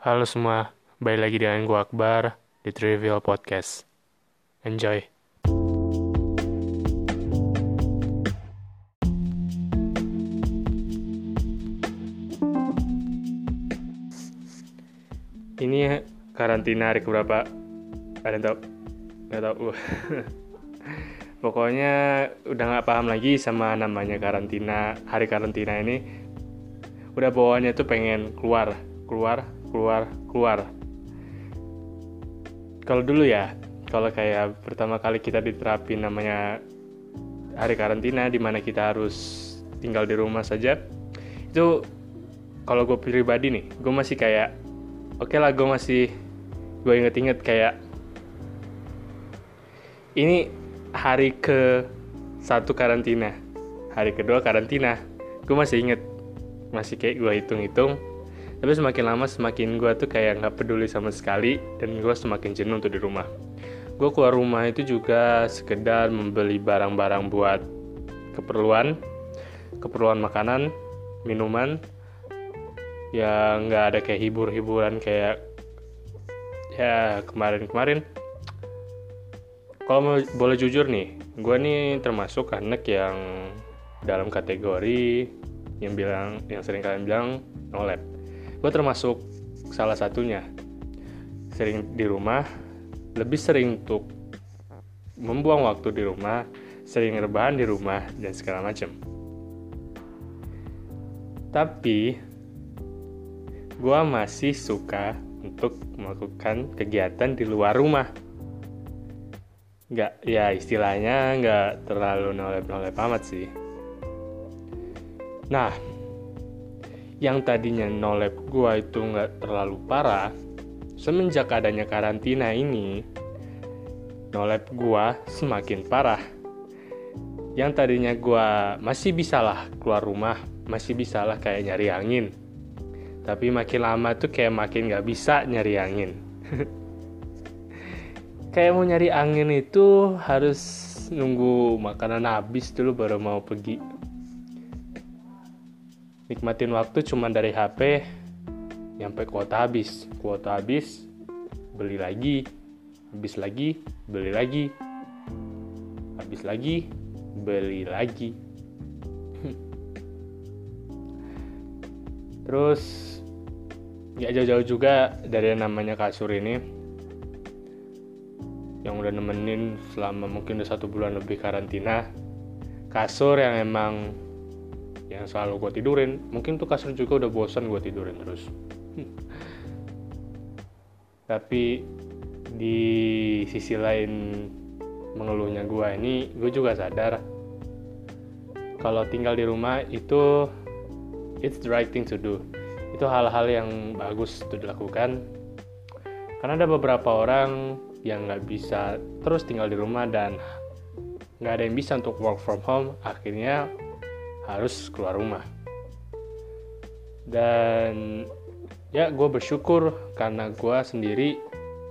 Halo semua, balik lagi dengan gue Akbar di Trivial Podcast. Enjoy. Ini karantina hari keberapa? Ada yang tahu? Gak tahu. Pokoknya udah nggak paham lagi sama namanya karantina. Hari karantina ini udah bawaannya tuh pengen keluar, keluar, keluar, keluar. Kalau dulu ya, kalau kayak pertama kali kita diterapin namanya hari karantina di mana kita harus tinggal di rumah saja, itu kalau gue pribadi nih, gue masih kayak oke okay lah gue masih gue inget-inget kayak ini hari ke satu karantina hari kedua karantina gue masih inget masih kayak gue hitung-hitung tapi semakin lama semakin gue tuh kayak nggak peduli sama sekali dan gue semakin jenuh untuk di rumah. Gue keluar rumah itu juga sekedar membeli barang-barang buat keperluan keperluan makanan minuman ya nggak ada kayak hibur-hiburan kayak ya kemarin-kemarin. Kalau boleh jujur nih gue nih termasuk anak yang dalam kategori yang bilang yang sering kalian bilang no lab gue termasuk salah satunya sering di rumah lebih sering untuk membuang waktu di rumah sering rebahan di rumah dan segala macam tapi gue masih suka untuk melakukan kegiatan di luar rumah. Nggak, ya istilahnya nggak terlalu nolep-nolep amat sih. Nah, yang tadinya nolep gue itu nggak terlalu parah, semenjak adanya karantina ini, nolep gue semakin parah. Yang tadinya gue masih bisa lah keluar rumah, masih bisa lah kayak nyari angin, tapi makin lama tuh kayak makin gak bisa nyari angin. Kayak mau nyari angin itu harus nunggu makanan habis dulu baru mau pergi nikmatin waktu cuma dari HP nyampe kuota habis. Kuota habis beli lagi. Habis lagi beli lagi. Habis lagi beli lagi. Terus ya jauh-jauh juga dari namanya kasur ini. Yang udah nemenin selama mungkin udah satu bulan lebih karantina. Kasur yang emang yang selalu gue tidurin. Mungkin tuh kasur juga udah bosan gue tidurin terus. Tapi di sisi lain mengeluhnya gue ini gue juga sadar. Kalau tinggal di rumah itu it's the right thing to do. Itu hal-hal yang bagus untuk dilakukan. Karena ada beberapa orang yang nggak bisa terus tinggal di rumah dan nggak ada yang bisa untuk work from home akhirnya harus keluar rumah. Dan ya gue bersyukur karena gue sendiri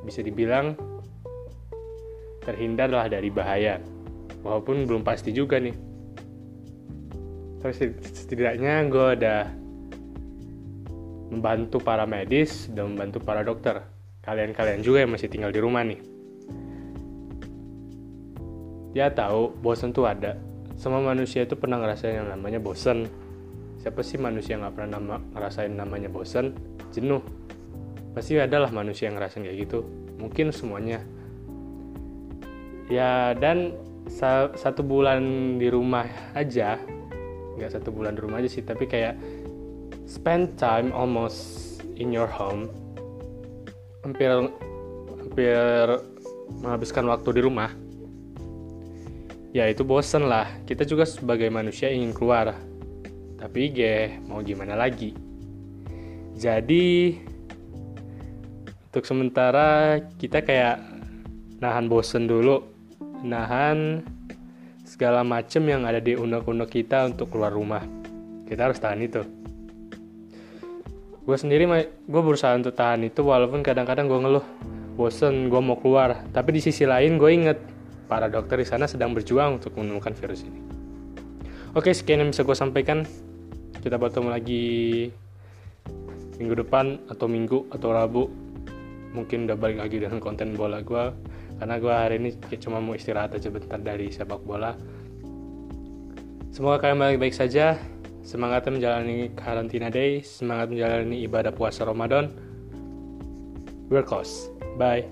bisa dibilang terhindar lah dari bahaya. Walaupun belum pasti juga nih. Tapi setidaknya gue udah membantu para medis dan membantu para dokter. Kalian-kalian juga yang masih tinggal di rumah nih. Ya tahu bosan tuh ada semua manusia itu pernah ngerasain yang namanya bosan siapa sih manusia yang nggak pernah nama, ngerasain namanya bosan jenuh. Pasti ada lah manusia yang ngerasain kayak gitu. Mungkin semuanya. Ya dan satu bulan di rumah aja nggak satu bulan di rumah aja sih tapi kayak spend time almost in your home. Hampir hampir menghabiskan waktu di rumah ya itu bosen lah. Kita juga sebagai manusia ingin keluar. Tapi ge mau gimana lagi? Jadi untuk sementara kita kayak nahan bosen dulu. Nahan segala macem yang ada di unek-unek kita untuk keluar rumah. Kita harus tahan itu. Gue sendiri gue berusaha untuk tahan itu walaupun kadang-kadang gue ngeluh bosen gue mau keluar. Tapi di sisi lain gue inget para dokter di sana sedang berjuang untuk menemukan virus ini. Oke sekian yang bisa gue sampaikan. Kita bertemu lagi minggu depan atau minggu atau rabu. Mungkin udah balik lagi dengan konten bola gue karena gue hari ini cuma mau istirahat aja bentar dari sepak bola. Semoga kalian baik-baik saja. Semangat menjalani karantina day. Semangat menjalani ibadah puasa Ramadan. Workos. Bye.